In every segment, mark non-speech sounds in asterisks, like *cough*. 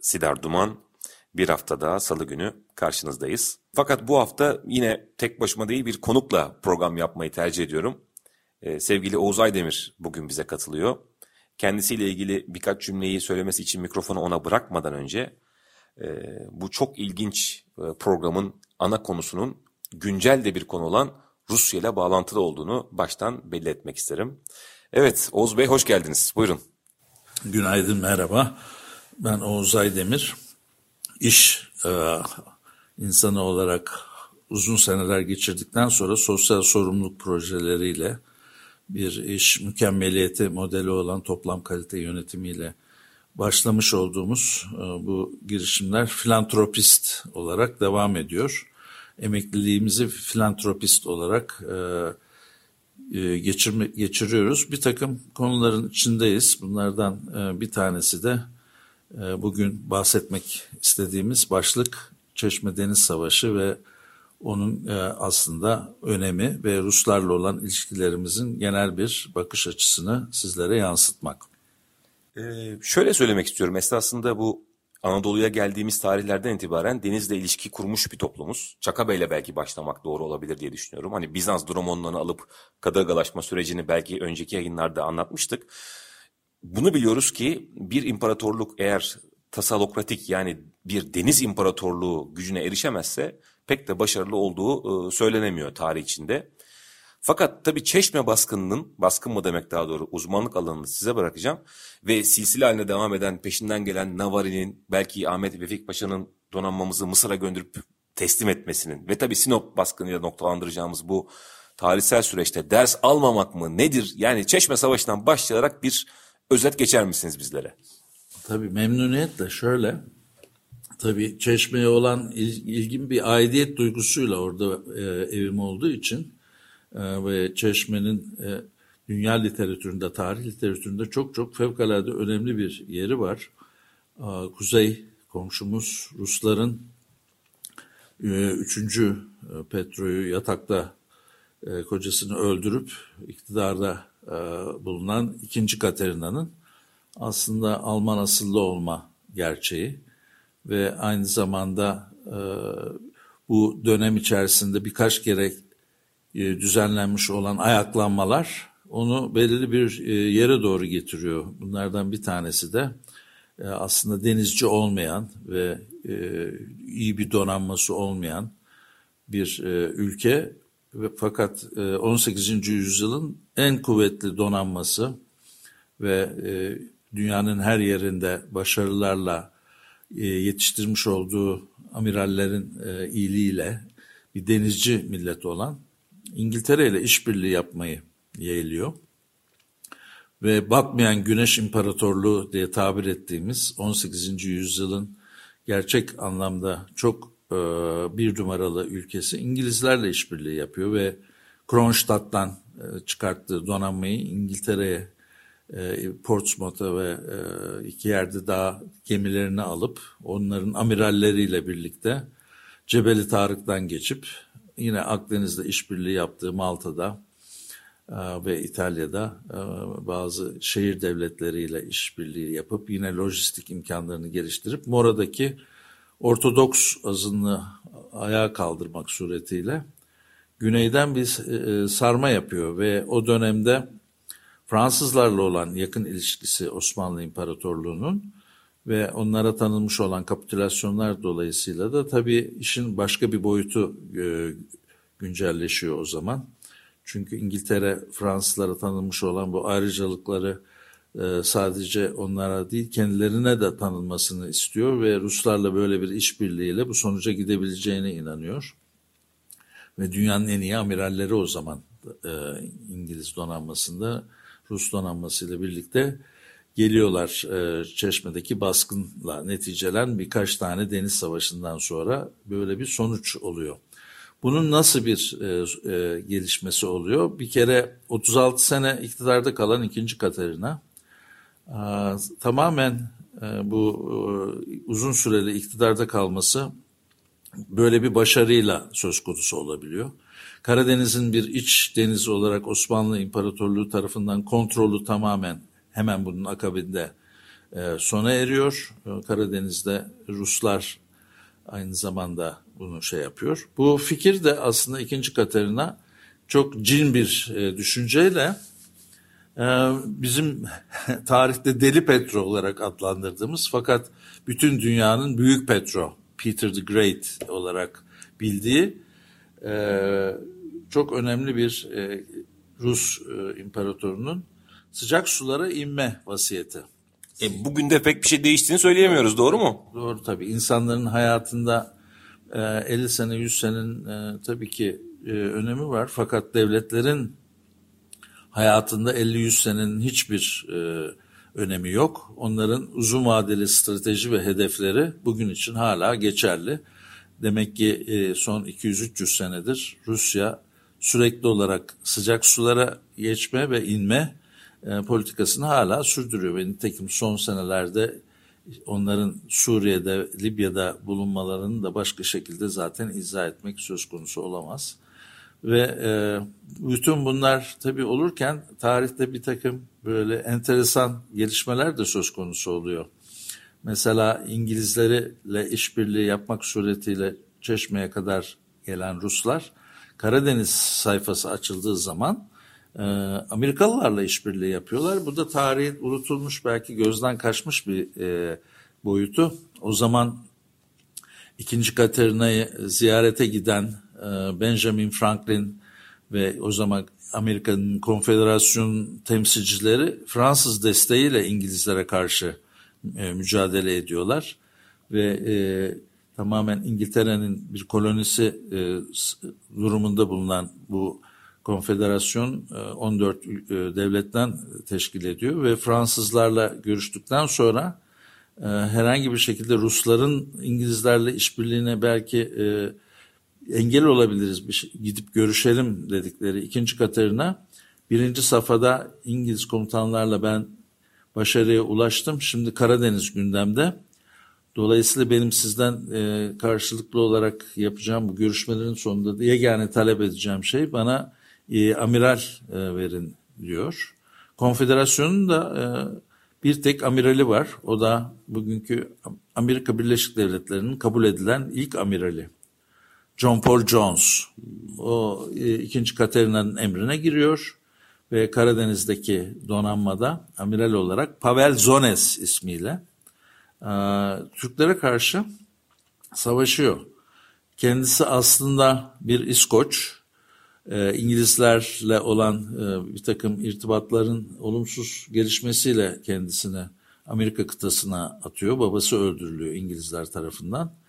Sidar Duman. Bir hafta daha salı günü karşınızdayız. Fakat bu hafta yine tek başıma değil bir konukla program yapmayı tercih ediyorum. Ee, sevgili Oğuz Aydemir bugün bize katılıyor. Kendisiyle ilgili birkaç cümleyi söylemesi için mikrofonu ona bırakmadan önce e, bu çok ilginç e, programın ana konusunun güncel de bir konu olan Rusya ile bağlantılı olduğunu baştan belli etmek isterim. Evet Oğuz Bey hoş geldiniz. Buyurun. Günaydın merhaba. Ben Oğuz Aydemir. İş e, insanı olarak uzun seneler geçirdikten sonra sosyal sorumluluk projeleriyle bir iş mükemmeliyeti modeli olan toplam kalite yönetimiyle başlamış olduğumuz e, bu girişimler filantropist olarak devam ediyor. Emekliliğimizi filantropist olarak e, e, geçirme, geçiriyoruz. Bir takım konuların içindeyiz. Bunlardan e, bir tanesi de bugün bahsetmek istediğimiz başlık Çeşme Deniz Savaşı ve onun aslında önemi ve Ruslarla olan ilişkilerimizin genel bir bakış açısını sizlere yansıtmak. Ee, şöyle söylemek istiyorum. Esasında bu Anadolu'ya geldiğimiz tarihlerden itibaren denizle ilişki kurmuş bir toplumuz. Çaka ile belki başlamak doğru olabilir diye düşünüyorum. Hani Bizans Dromonlarını alıp kadırgalaşma sürecini belki önceki yayınlarda anlatmıştık. Bunu biliyoruz ki bir imparatorluk eğer tasalokratik yani bir deniz imparatorluğu gücüne erişemezse pek de başarılı olduğu e, söylenemiyor tarih içinde. Fakat tabii Çeşme baskınının, baskın mı demek daha doğru uzmanlık alanını size bırakacağım. Ve silsile haline devam eden peşinden gelen Navari'nin belki Ahmet Vefik Paşa'nın donanmamızı Mısır'a gönderip teslim etmesinin ve tabii Sinop baskınıyla noktalandıracağımız bu tarihsel süreçte ders almamak mı nedir? Yani Çeşme Savaşı'ndan başlayarak bir özet geçer misiniz bizlere? Tabii memnuniyetle şöyle. Tabii Çeşme'ye olan ilgin bir aidiyet duygusuyla orada e, evim olduğu için e, ve Çeşme'nin e, dünya literatüründe, tarih literatüründe çok çok fevkalade önemli bir yeri var. E, Kuzey komşumuz Rusların e, üçüncü e, Petro'yu yatakta e, kocasını öldürüp iktidarda e, bulunan ikinci Katerina'nın aslında Alman asıllı olma gerçeği ve aynı zamanda e, bu dönem içerisinde birkaç kere e, düzenlenmiş olan ayaklanmalar onu belirli bir e, yere doğru getiriyor. Bunlardan bir tanesi de e, aslında denizci olmayan ve iyi bir donanması olmayan bir ülke ve fakat 18. yüzyılın en kuvvetli donanması ve dünyanın her yerinde başarılarla yetiştirmiş olduğu amirallerin iyiliğiyle bir denizci millet olan İngiltere ile işbirliği yapmayı yeğliyor. Ve batmayan güneş imparatorluğu diye tabir ettiğimiz 18. yüzyılın gerçek anlamda çok e, bir numaralı ülkesi İngilizlerle işbirliği yapıyor ve Kronstadt'tan e, çıkarttığı donanmayı İngiltere'ye e, Portsmouth'a ve e, iki yerde daha gemilerini alıp onların amiralleriyle birlikte Cebeli Tarık'tan geçip yine Akdeniz'de işbirliği yaptığı Malta'da e, ve İtalya'da e, bazı şehir devletleriyle işbirliği yapıp yine lojistik imkanlarını geliştirip Mora'daki Ortodoks azınlığı ayağa kaldırmak suretiyle güneyden bir e, sarma yapıyor ve o dönemde Fransızlarla olan yakın ilişkisi Osmanlı İmparatorluğu'nun ve onlara tanınmış olan kapitülasyonlar dolayısıyla da tabii işin başka bir boyutu e, güncelleşiyor o zaman. Çünkü İngiltere Fransızlara tanınmış olan bu ayrıcalıkları e, sadece onlara değil kendilerine de tanınmasını istiyor ve Ruslarla böyle bir işbirliğiyle bu sonuca gidebileceğine inanıyor. Ve dünyanın en iyi amiralleri o zaman e, İngiliz donanmasında Rus donanmasıyla birlikte geliyorlar e, Çeşme'deki baskınla neticelen birkaç tane deniz savaşından sonra böyle bir sonuç oluyor. Bunun nasıl bir e, e, gelişmesi oluyor? Bir kere 36 sene iktidarda kalan ikinci Katerina e, tamamen e, bu e, uzun süreli iktidarda kalması böyle bir başarıyla söz konusu olabiliyor. Karadeniz'in bir iç denizi olarak Osmanlı İmparatorluğu tarafından kontrolü tamamen hemen bunun akabinde e, sona eriyor. Karadeniz'de Ruslar aynı zamanda bunu şey yapıyor. Bu fikir de aslında ikinci Katerina çok cin bir düşünceyle bizim *laughs* tarihte deli Petro olarak adlandırdığımız fakat bütün dünyanın büyük Petro, Peter the Great olarak bildiği e, çok önemli bir e, Rus e, imparatorunun sıcak sulara inme vasiyeti. E, bugün de pek bir şey değiştiğini söyleyemiyoruz doğru mu? Doğru tabii. İnsanların hayatında e, 50 sene 100 senin e, tabii ki önemi var. Fakat devletlerin hayatında 50-100 senenin hiçbir e, önemi yok. Onların uzun vadeli strateji ve hedefleri bugün için hala geçerli. Demek ki e, son 200-300 senedir Rusya sürekli olarak sıcak sulara geçme ve inme e, politikasını hala sürdürüyor. Ve nitekim son senelerde onların Suriye'de, Libya'da bulunmalarını da başka şekilde zaten izah etmek söz konusu olamaz. Ve e, bütün bunlar tabii olurken tarihte bir takım böyle enteresan gelişmeler de söz konusu oluyor. Mesela İngilizlerle işbirliği yapmak suretiyle Çeşme'ye kadar gelen Ruslar Karadeniz sayfası açıldığı zaman e, Amerikalılarla işbirliği yapıyorlar. Bu da tarihin unutulmuş belki gözden kaçmış bir e, boyutu. O zaman ikinci Katerina'yı ziyarete giden Benjamin Franklin ve o zaman Amerika'nın konfederasyon temsilcileri Fransız desteğiyle İngilizlere karşı e, mücadele ediyorlar. Ve e, tamamen İngiltere'nin bir kolonisi e, durumunda bulunan bu konfederasyon 14 e, e, devletten teşkil ediyor. Ve Fransızlarla görüştükten sonra e, herhangi bir şekilde Rusların İngilizlerle işbirliğine belki engel olabiliriz bir şey, gidip görüşelim dedikleri ikinci Katerina birinci safhada İngiliz komutanlarla ben başarıya ulaştım. Şimdi Karadeniz gündemde. Dolayısıyla benim sizden e, karşılıklı olarak yapacağım bu görüşmelerin sonunda da yegane talep edeceğim şey bana e, amiral e, verin diyor. Konfederasyonun da e, bir tek amirali var. O da bugünkü Amerika Birleşik Devletleri'nin kabul edilen ilk amirali. John Paul Jones. O e, ikinci Katerina'nın emrine giriyor ve Karadeniz'deki donanmada amiral olarak Pavel Zones ismiyle e, Türklere karşı savaşıyor. Kendisi aslında bir İskoç, e, İngilizlerle olan e, bir takım irtibatların olumsuz gelişmesiyle kendisini Amerika kıtasına atıyor. Babası öldürülüyor İngilizler tarafından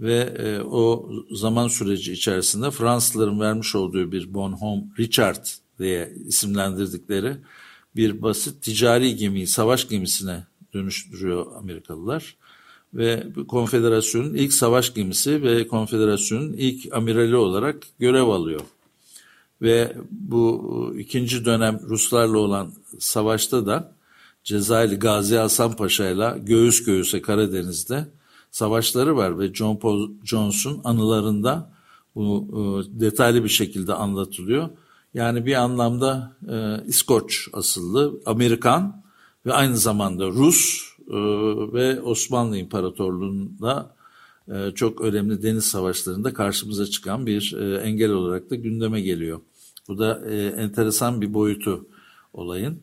ve e, o zaman süreci içerisinde Fransızların vermiş olduğu bir Bonhomme Richard diye isimlendirdikleri bir basit ticari gemiyi savaş gemisine dönüştürüyor Amerikalılar ve konfederasyonun ilk savaş gemisi ve konfederasyonun ilk amirali olarak görev alıyor. Ve bu ikinci dönem Ruslarla olan savaşta da Cezayirli Gazi Hasan Paşa ile göğüs göğüse Karadeniz'de savaşları var ve John Paul Jones'un anılarında bu e, detaylı bir şekilde anlatılıyor. Yani bir anlamda e, İskoç asıllı, Amerikan ve aynı zamanda Rus e, ve Osmanlı İmparatorluğu'nda e, çok önemli deniz savaşlarında karşımıza çıkan bir e, engel olarak da gündeme geliyor. Bu da e, enteresan bir boyutu olayın.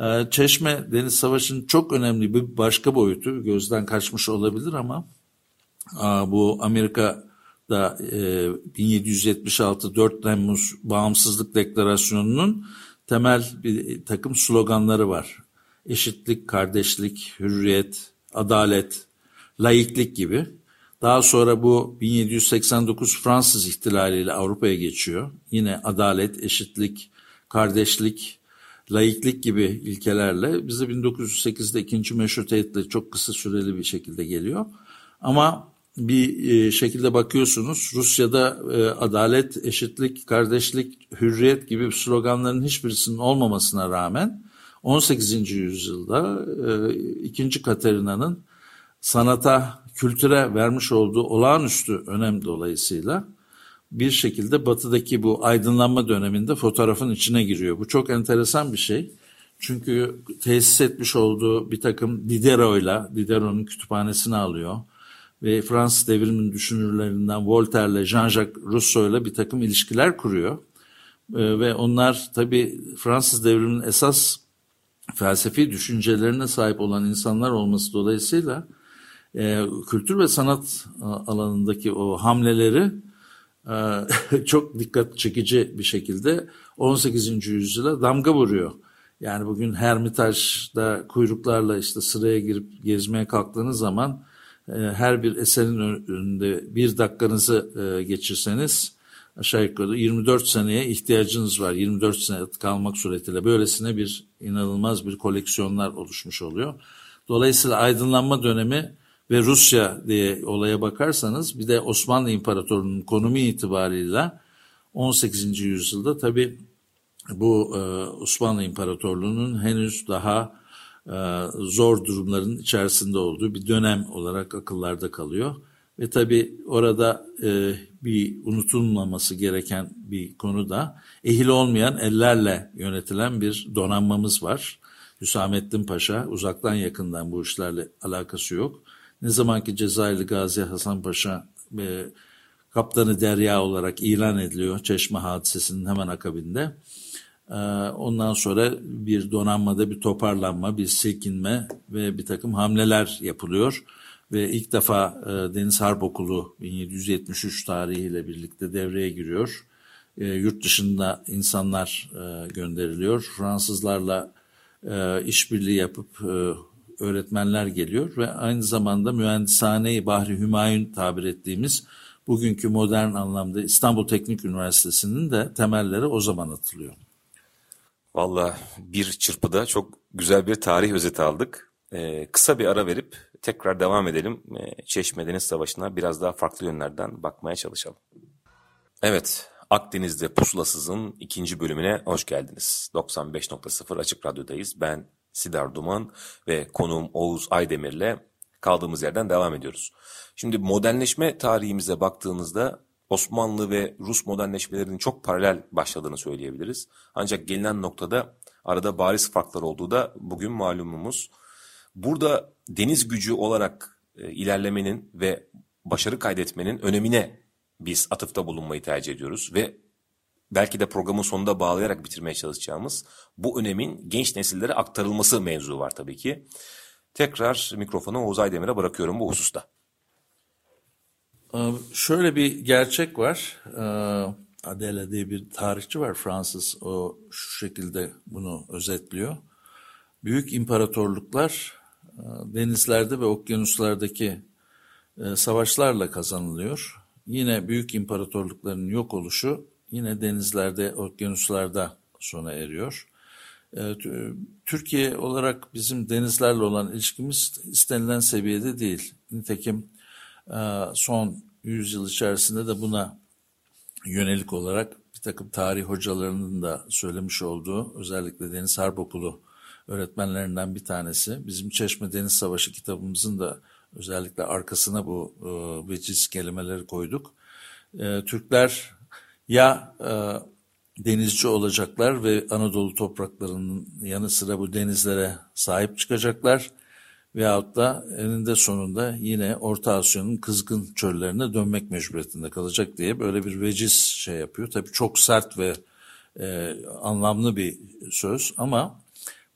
E, Çeşme Deniz Savaşı'nın çok önemli bir başka boyutu gözden kaçmış olabilir ama e, bu Amerika'da e, 1776 4 Temmuz Bağımsızlık Deklarasyonu'nun temel bir takım sloganları var. Eşitlik, kardeşlik, hürriyet, adalet, laiklik gibi. Daha sonra bu 1789 Fransız ihtilaliyle Avrupa'ya geçiyor. Yine adalet, eşitlik, kardeşlik, laiklik gibi ilkelerle bize 1908'de ikinci meşrutiyetle çok kısa süreli bir şekilde geliyor. Ama bir e, şekilde bakıyorsunuz Rusya'da e, adalet, eşitlik, kardeşlik, hürriyet gibi sloganların hiçbirisinin olmamasına rağmen 18. yüzyılda e, 2. Katerina'nın sanata, kültüre vermiş olduğu olağanüstü önem dolayısıyla bir şekilde batıdaki bu aydınlanma döneminde fotoğrafın içine giriyor. Bu çok enteresan bir şey. Çünkü tesis etmiş olduğu bir takım Diderot'la, Diderot'un kütüphanesini alıyor ve Fransız devriminin düşünürlerinden Voltaire'le Jean-Jacques Rousseau'yla bir takım ilişkiler kuruyor. Ee, ve onlar tabii Fransız devriminin esas felsefi düşüncelerine sahip olan insanlar olması dolayısıyla e, kültür ve sanat alanındaki o hamleleri e, *laughs* çok dikkat çekici bir şekilde 18. yüzyıla damga vuruyor. Yani bugün Hermitaj'da kuyruklarla işte sıraya girip gezmeye kalktığınız zaman e, her bir eserin önünde bir dakikanızı e, geçirseniz aşağı yukarı 24 seneye ihtiyacınız var. 24 sene kalmak suretiyle böylesine bir inanılmaz bir koleksiyonlar oluşmuş oluyor. Dolayısıyla aydınlanma dönemi ve Rusya diye olaya bakarsanız bir de Osmanlı İmparatorluğu'nun konumu itibarıyla 18. yüzyılda tabi bu e, Osmanlı İmparatorluğu'nun henüz daha e, zor durumların içerisinde olduğu bir dönem olarak akıllarda kalıyor. Ve tabi orada e, bir unutulmaması gereken bir konu da ehil olmayan ellerle yönetilen bir donanmamız var. Hüsamettin Paşa uzaktan yakından bu işlerle alakası yok. Ne zamanki Cezayirli Gazi Hasan Paşa e, kaptanı derya olarak ilan ediliyor Çeşme hadisesinin hemen akabinde. E, ondan sonra bir donanmada bir toparlanma, bir silkinme ve bir takım hamleler yapılıyor. Ve ilk defa e, Deniz Harp Okulu 1773 tarihiyle birlikte devreye giriyor. E, yurt dışında insanlar e, gönderiliyor. Fransızlarla e, işbirliği yapıp e, öğretmenler geliyor ve aynı zamanda mühendishane Bahri Hümayun tabir ettiğimiz bugünkü modern anlamda İstanbul Teknik Üniversitesi'nin de temelleri o zaman atılıyor. Valla bir çırpıda çok güzel bir tarih özeti aldık. Ee, kısa bir ara verip tekrar devam edelim. Ee, Çeşme Deniz Savaşı'na biraz daha farklı yönlerden bakmaya çalışalım. Evet, Akdeniz'de Pusulasız'ın ikinci bölümüne hoş geldiniz. 95.0 Açık Radyo'dayız. Ben Sidar Duman ve konuğum Oğuz Aydemir'le kaldığımız yerden devam ediyoruz. Şimdi modernleşme tarihimize baktığınızda Osmanlı ve Rus modernleşmelerinin çok paralel başladığını söyleyebiliriz. Ancak gelinen noktada arada bariz farklar olduğu da bugün malumumuz. Burada deniz gücü olarak e, ilerlemenin ve başarı kaydetmenin önemine biz atıfta bulunmayı tercih ediyoruz ve belki de programın sonunda bağlayarak bitirmeye çalışacağımız bu önemin genç nesillere aktarılması mevzu var tabii ki. Tekrar mikrofonu Oğuz Aydemir'e bırakıyorum bu hususta. Ee, şöyle bir gerçek var. Ee, Adela diye bir tarihçi var Fransız. O şu şekilde bunu özetliyor. Büyük imparatorluklar e, denizlerde ve okyanuslardaki e, savaşlarla kazanılıyor. Yine büyük imparatorlukların yok oluşu yine denizlerde, okyanuslarda sona eriyor. Ee, Türkiye olarak bizim denizlerle olan ilişkimiz istenilen seviyede değil. Nitekim e, son yüzyıl içerisinde de buna yönelik olarak bir takım tarih hocalarının da söylemiş olduğu özellikle Deniz Harp Okulu öğretmenlerinden bir tanesi. Bizim Çeşme Deniz Savaşı kitabımızın da özellikle arkasına bu e, veciz kelimeleri koyduk. E, Türkler ya e, denizci olacaklar ve Anadolu topraklarının yanı sıra bu denizlere sahip çıkacaklar veyahut da eninde sonunda yine Orta Asya'nın kızgın çöllerine dönmek mecburiyetinde kalacak diye böyle bir veciz şey yapıyor. Tabii çok sert ve e, anlamlı bir söz ama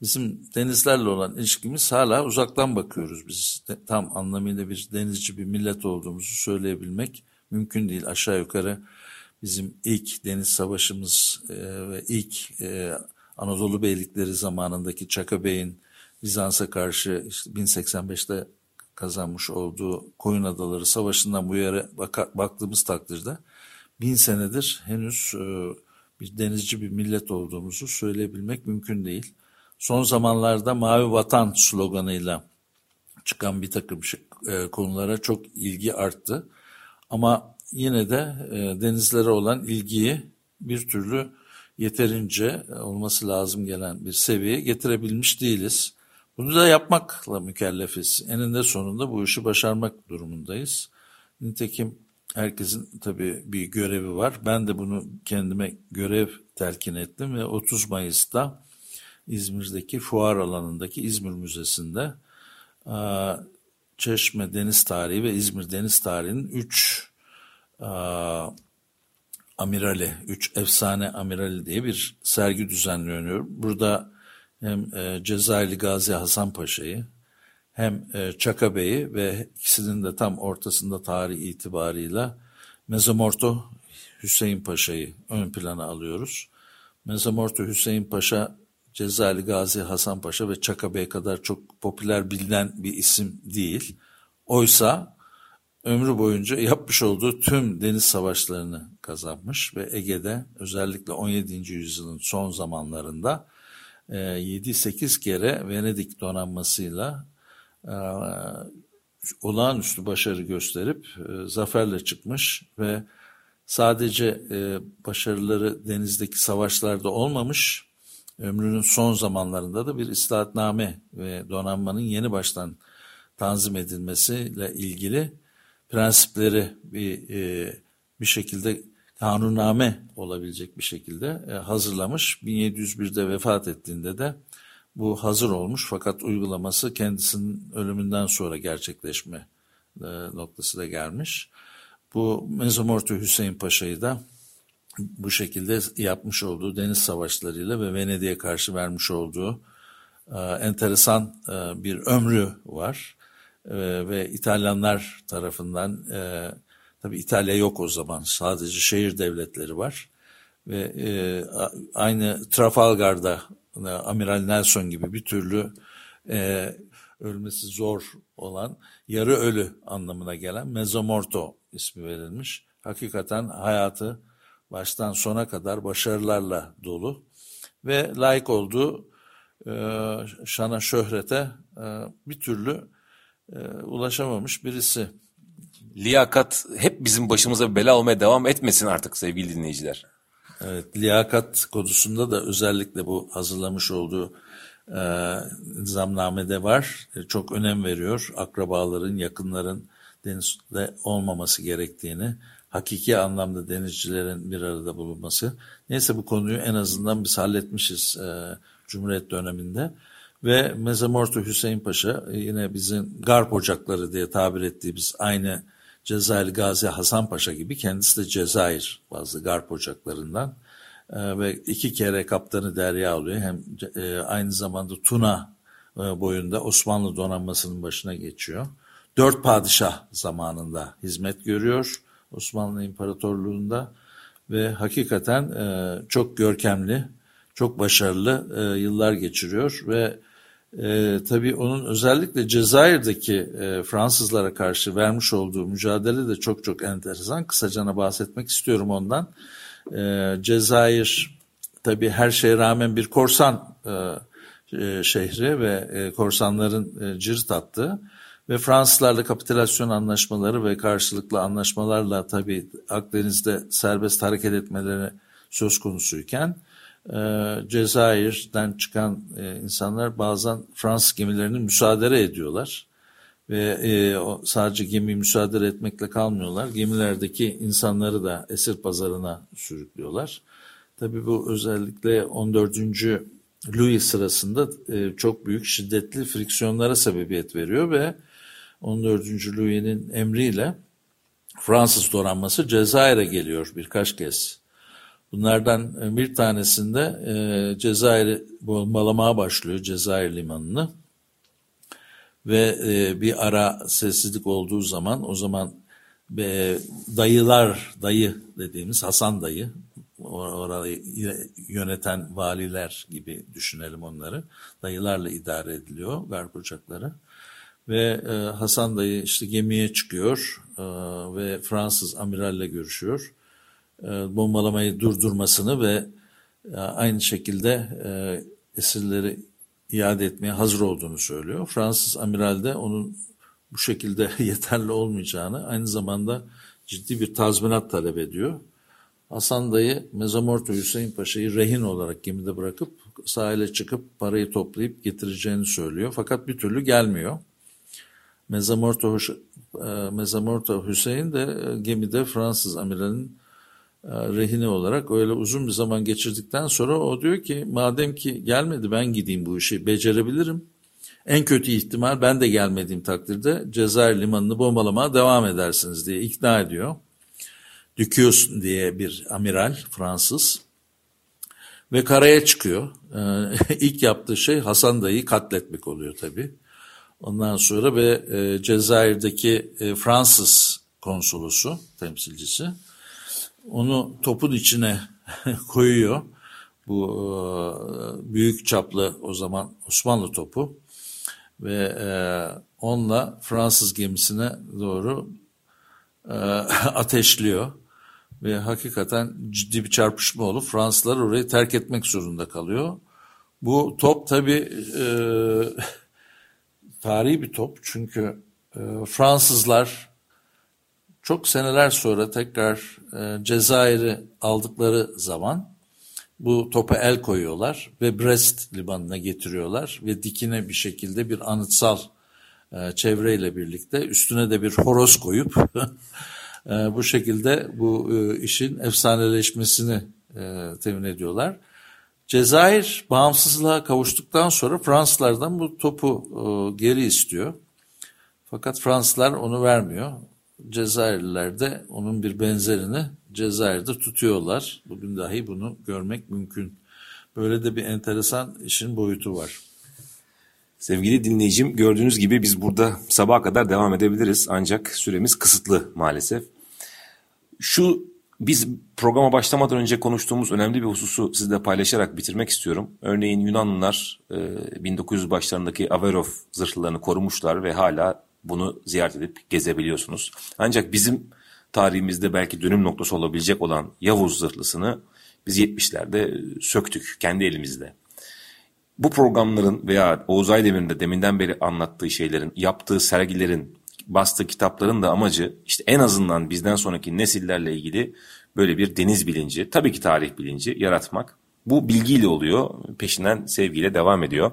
bizim denizlerle olan ilişkimiz hala uzaktan bakıyoruz. Biz de, tam anlamıyla bir denizci bir millet olduğumuzu söyleyebilmek mümkün değil. Aşağı yukarı bizim ilk deniz savaşımız e, ve ilk e, Anadolu beylikleri zamanındaki Çaka Bey'in Bizans'a karşı işte 1085'te kazanmış olduğu Koyun Adaları Savaşı'ndan bu yere bak baktığımız takdirde bin senedir henüz e, bir denizci bir millet olduğumuzu söyleyebilmek mümkün değil. Son zamanlarda Mavi Vatan sloganıyla çıkan bir takım şey, e, konulara çok ilgi arttı. Ama yine de e, denizlere olan ilgiyi bir türlü yeterince olması lazım gelen bir seviyeye getirebilmiş değiliz. Bunu da yapmakla mükellefiz. Eninde sonunda bu işi başarmak durumundayız. Nitekim herkesin tabii bir görevi var. Ben de bunu kendime görev telkin ettim ve 30 Mayıs'ta İzmir'deki fuar alanındaki İzmir Müzesi'nde Çeşme Deniz Tarihi ve İzmir Deniz Tarihi'nin 3 amirali, 3 efsane amirali diye bir sergi düzenliyor. Burada hem e, Cezayirli Gazi Hasan Paşa'yı hem e, Çaka Bey'i ve ikisinin de tam ortasında tarih itibarıyla Mezomorto Hüseyin Paşa'yı ön plana alıyoruz. Mezomorto Hüseyin Paşa Cezayirli Gazi Hasan Paşa ve Çaka Bey kadar çok popüler bilinen bir isim değil. Oysa ömrü boyunca yapmış olduğu tüm deniz savaşlarını kazanmış ve Ege'de özellikle 17. yüzyılın son zamanlarında 7-8 e, kere Venedik donanmasıyla e, olağanüstü başarı gösterip e, zaferle çıkmış ve sadece başarıları denizdeki savaşlarda olmamış, ömrünün son zamanlarında da bir islahatname ve donanmanın yeni baştan tanzim edilmesiyle ilgili prensipleri bir bir şekilde kanunname olabilecek bir şekilde e, hazırlamış. 1701'de vefat ettiğinde de bu hazır olmuş fakat uygulaması kendisinin ölümünden sonra gerçekleşme e, noktası da gelmiş. Bu Mezomortu Hüseyin Paşa'yı da bu şekilde yapmış olduğu deniz savaşlarıyla ve Venedik'e karşı vermiş olduğu e, enteresan bir ömrü var. Ve İtalyanlar tarafından Tabi İtalya yok o zaman. Sadece şehir devletleri var. Ve e, aynı Trafalgar'da e, Amiral Nelson gibi bir türlü e, ölmesi zor olan yarı ölü anlamına gelen Mezomorto ismi verilmiş. Hakikaten hayatı baştan sona kadar başarılarla dolu ve layık olduğu e, şana şöhrete e, bir türlü e, ulaşamamış birisi liyakat hep bizim başımıza bela olmaya devam etmesin artık sevgili dinleyiciler. Evet, liyakat konusunda da özellikle bu hazırlamış olduğu e, nizamnamede var. E, çok önem veriyor akrabaların, yakınların denizde olmaması gerektiğini, hakiki anlamda denizcilerin bir arada bulunması. Neyse bu konuyu en azından biz halletmişiz e, Cumhuriyet döneminde. Ve Mezamorto Hüseyin Paşa e, yine bizim garp ocakları diye tabir ettiğimiz aynı Cezayir Gazi Hasan Paşa gibi kendisi de Cezayir bazı garp ocaklarından e, ve iki kere kaptanı derya oluyor. Hem e, aynı zamanda Tuna boyunda Osmanlı donanmasının başına geçiyor. Dört padişah zamanında hizmet görüyor Osmanlı İmparatorluğu'nda ve hakikaten çok görkemli, çok başarılı yıllar geçiriyor ve e, tabii onun özellikle Cezayir'deki e, Fransızlara karşı vermiş olduğu mücadele de çok çok enteresan. Kısacana bahsetmek istiyorum ondan. E, Cezayir tabii her şeye rağmen bir korsan e, e, şehri ve e, korsanların e, cirit attığı ve Fransızlarla kapitülasyon anlaşmaları ve karşılıklı anlaşmalarla tabii Akdeniz'de serbest hareket etmeleri söz konusuyken e, Cezayir'den çıkan e, insanlar bazen Fransız gemilerini müsaade ediyorlar. Ve e, sadece gemi müsaade etmekle kalmıyorlar. Gemilerdeki insanları da esir pazarına sürüklüyorlar. Tabii bu özellikle 14. Louis sırasında e, çok büyük şiddetli friksiyonlara sebebiyet veriyor ve 14. Louis'nin emriyle Fransız donanması Cezayir'e geliyor birkaç kez. Bunlardan e, bir tanesinde e, Cezayir'i bombalamaya başlıyor Cezayir limanını. Ve e, bir ara sessizlik olduğu zaman o zaman e, dayılar dayı dediğimiz Hasan dayı orayı yöneten valiler gibi düşünelim onları. Dayılarla idare ediliyor garp uçakları. Ve e, Hasan dayı işte gemiye çıkıyor e, ve Fransız amiralle görüşüyor bombalamayı durdurmasını ve e, aynı şekilde e, esirleri iade etmeye hazır olduğunu söylüyor. Fransız amiral de onun bu şekilde *laughs* yeterli olmayacağını aynı zamanda ciddi bir tazminat talep ediyor. Hasan dayı Mezamorto Hüseyin Paşa'yı rehin olarak gemide bırakıp sahile çıkıp parayı toplayıp getireceğini söylüyor. Fakat bir türlü gelmiyor. Mezamorto, e, Mezamorto Hüseyin de e, gemide Fransız amiralin e, rehine olarak öyle uzun bir zaman geçirdikten sonra o diyor ki madem ki gelmedi ben gideyim bu işi becerebilirim. En kötü ihtimal ben de gelmediğim takdirde Cezayir limanını bombalamaya devam edersiniz diye ikna ediyor. Dukius diye bir amiral Fransız ve karaya çıkıyor. Ee, *laughs* ilk yaptığı şey Hasan dayı katletmek oluyor tabii. Ondan sonra ve e, Cezayir'deki e, Fransız konsolosu, temsilcisi onu topun içine *laughs* koyuyor. Bu e, büyük çaplı o zaman Osmanlı topu ve e, onunla Fransız gemisine doğru e, *laughs* ateşliyor ve hakikaten ciddi bir çarpışma olup Fransızlar orayı terk etmek zorunda kalıyor. Bu top tabi e, *laughs* tarihi bir top çünkü e, Fransızlar çok seneler sonra tekrar e, Cezayir'i aldıkları zaman bu topa el koyuyorlar ve Brest limanına getiriyorlar ve dikine bir şekilde bir anıtsal e, çevreyle birlikte üstüne de bir horoz koyup *laughs* e, bu şekilde bu e, işin efsaneleşmesini e, temin ediyorlar. Cezayir bağımsızlığa kavuştuktan sonra Fransızlardan bu topu e, geri istiyor. Fakat Fransızlar onu vermiyor. Cezayirliler de onun bir benzerini Cezayir'de tutuyorlar. Bugün dahi bunu görmek mümkün. Böyle de bir enteresan işin boyutu var. Sevgili dinleyicim gördüğünüz gibi biz burada sabaha kadar devam edebiliriz ancak süremiz kısıtlı maalesef. Şu biz programa başlamadan önce konuştuğumuz önemli bir hususu sizle paylaşarak bitirmek istiyorum. Örneğin Yunanlılar 1900 başlarındaki Averov zırhlarını korumuşlar ve hala bunu ziyaret edip gezebiliyorsunuz. Ancak bizim tarihimizde belki dönüm noktası olabilecek olan Yavuz zırhlısını biz 70'lerde söktük kendi elimizde. Bu programların veya Oğuz Aydemir'in de deminden beri anlattığı şeylerin, yaptığı sergilerin, bastığı kitapların da amacı işte en azından bizden sonraki nesillerle ilgili böyle bir deniz bilinci, tabii ki tarih bilinci yaratmak. Bu bilgiyle oluyor, peşinden sevgiyle devam ediyor.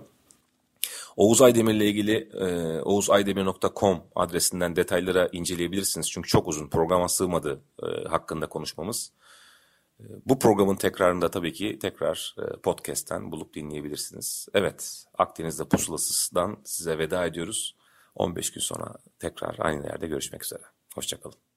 Oğuz Aydemir ile ilgili e, oğuzaydemir.com adresinden detaylara inceleyebilirsiniz. Çünkü çok uzun programa sığmadı e, hakkında konuşmamız. E, bu programın tekrarında tabii ki tekrar e, podcast'ten bulup dinleyebilirsiniz. Evet Akdeniz'de pusulasızdan size veda ediyoruz. 15 gün sonra tekrar aynı yerde görüşmek üzere. Hoşçakalın.